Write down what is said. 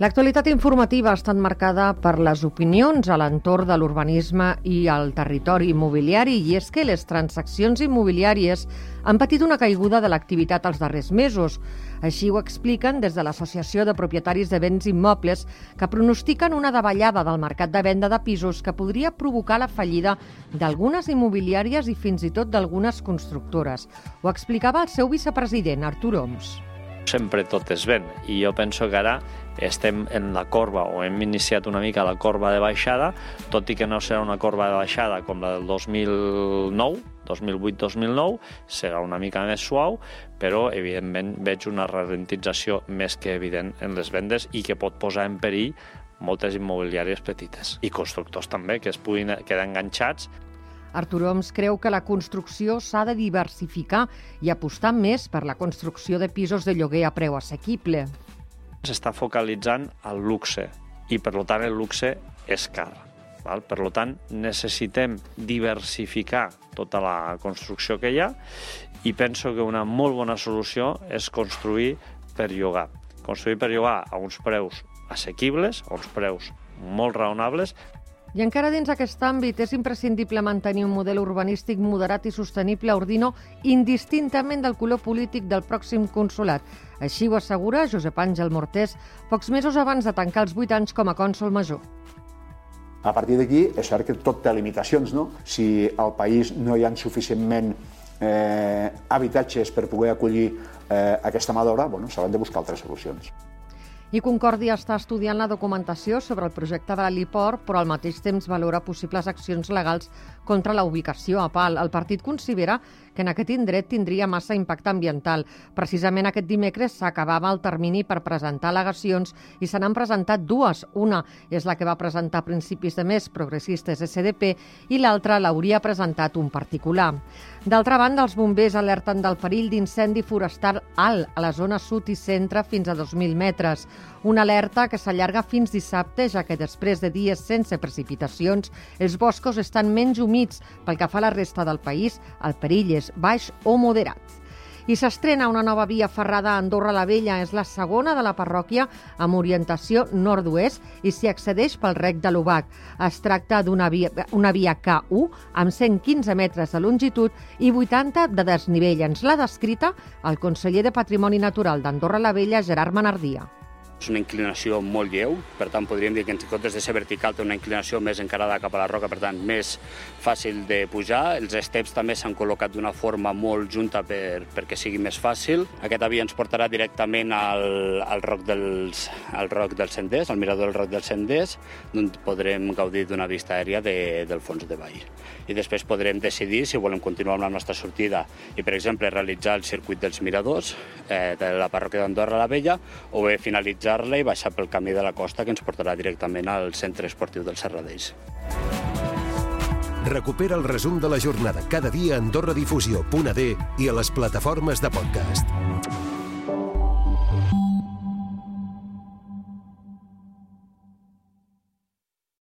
L'actualitat informativa ha estat marcada per les opinions a l'entorn de l'urbanisme i el territori immobiliari i és que les transaccions immobiliàries han patit una caiguda de l'activitat els darrers mesos. Així ho expliquen des de l'Associació de Propietaris de Béns Immobles que pronostiquen una davallada del mercat de venda de pisos que podria provocar la fallida d'algunes immobiliàries i fins i tot d'algunes constructores. Ho explicava el seu vicepresident, Artur Oms sempre tot és vent i jo penso que ara estem en la corba o hem iniciat una mica la corba de baixada, tot i que no serà una corba de baixada com la del 2009, 2008-2009, serà una mica més suau, però evidentment veig una ralentització més que evident en les vendes i que pot posar en perill moltes immobiliàries petites. I constructors també que es puguin quedar enganxats Artur Oms creu que la construcció s'ha de diversificar i apostar més per la construcció de pisos de lloguer a preu assequible. S'està focalitzant al luxe i, per tant, el luxe és car. Val? Per tant, necessitem diversificar tota la construcció que hi ha i penso que una molt bona solució és construir per llogar. Construir per llogar a uns preus assequibles, a uns preus molt raonables, i encara dins aquest àmbit és imprescindible mantenir un model urbanístic moderat i sostenible a Ordino indistintament del color polític del pròxim consulat. Així ho assegura Josep Àngel Mortés pocs mesos abans de tancar els 8 anys com a cònsol major. A partir d'aquí, és cert que tot té limitacions, no? Si al país no hi ha suficientment eh, habitatges per poder acollir eh, aquesta mà d'obra, bueno, s'hauran de buscar altres solucions. I Concòrdia està estudiant la documentació sobre el projecte de l'heliport, però al mateix temps valora possibles accions legals contra la ubicació a Pal. El partit considera que en aquest indret tindria massa impacte ambiental. Precisament aquest dimecres s'acabava el termini per presentar al·legacions i se n'han presentat dues. Una és la que va presentar a principis de mes Progressistes SDP i l'altra l'hauria presentat un particular. D'altra banda, els bombers alerten del perill d'incendi forestal alt a la zona sud i centre fins a 2.000 metres. Una alerta que s'allarga fins dissabte, ja que després de dies sense precipitacions, els boscos estan menys humits. Pel que fa a la resta del país, el perill és baix o moderat. I s'estrena una nova via ferrada a Andorra la Vella. És la segona de la parròquia amb orientació nord-oest i s'hi accedeix pel rec de l'Ubac. Es tracta d'una via, una via K1 amb 115 metres de longitud i 80 de desnivell. Ens l'ha descrita el conseller de Patrimoni Natural d'Andorra la Vella, Gerard Manardia. És una inclinació molt lleu, per tant podríem dir que en comptes de ser vertical té una inclinació més encarada cap a la roca, per tant més fàcil de pujar. Els steps també s'han col·locat d'una forma molt junta per, perquè sigui més fàcil. Aquesta via ens portarà directament al, al, roc dels, al roc dels Senders, al mirador del roc dels Senders, on podrem gaudir d'una vista aèria de, del fons de vall. I després podrem decidir si volem continuar amb la nostra sortida i, per exemple, realitzar el circuit dels miradors eh, de la parròquia d'Andorra la Vella o bé finalitzar pujar-la i baixar pel camí de la costa que ens portarà directament al centre esportiu del Serradeix. Recupera el resum de la jornada cada dia a AndorraDifusió.d i a les plataformes de podcast.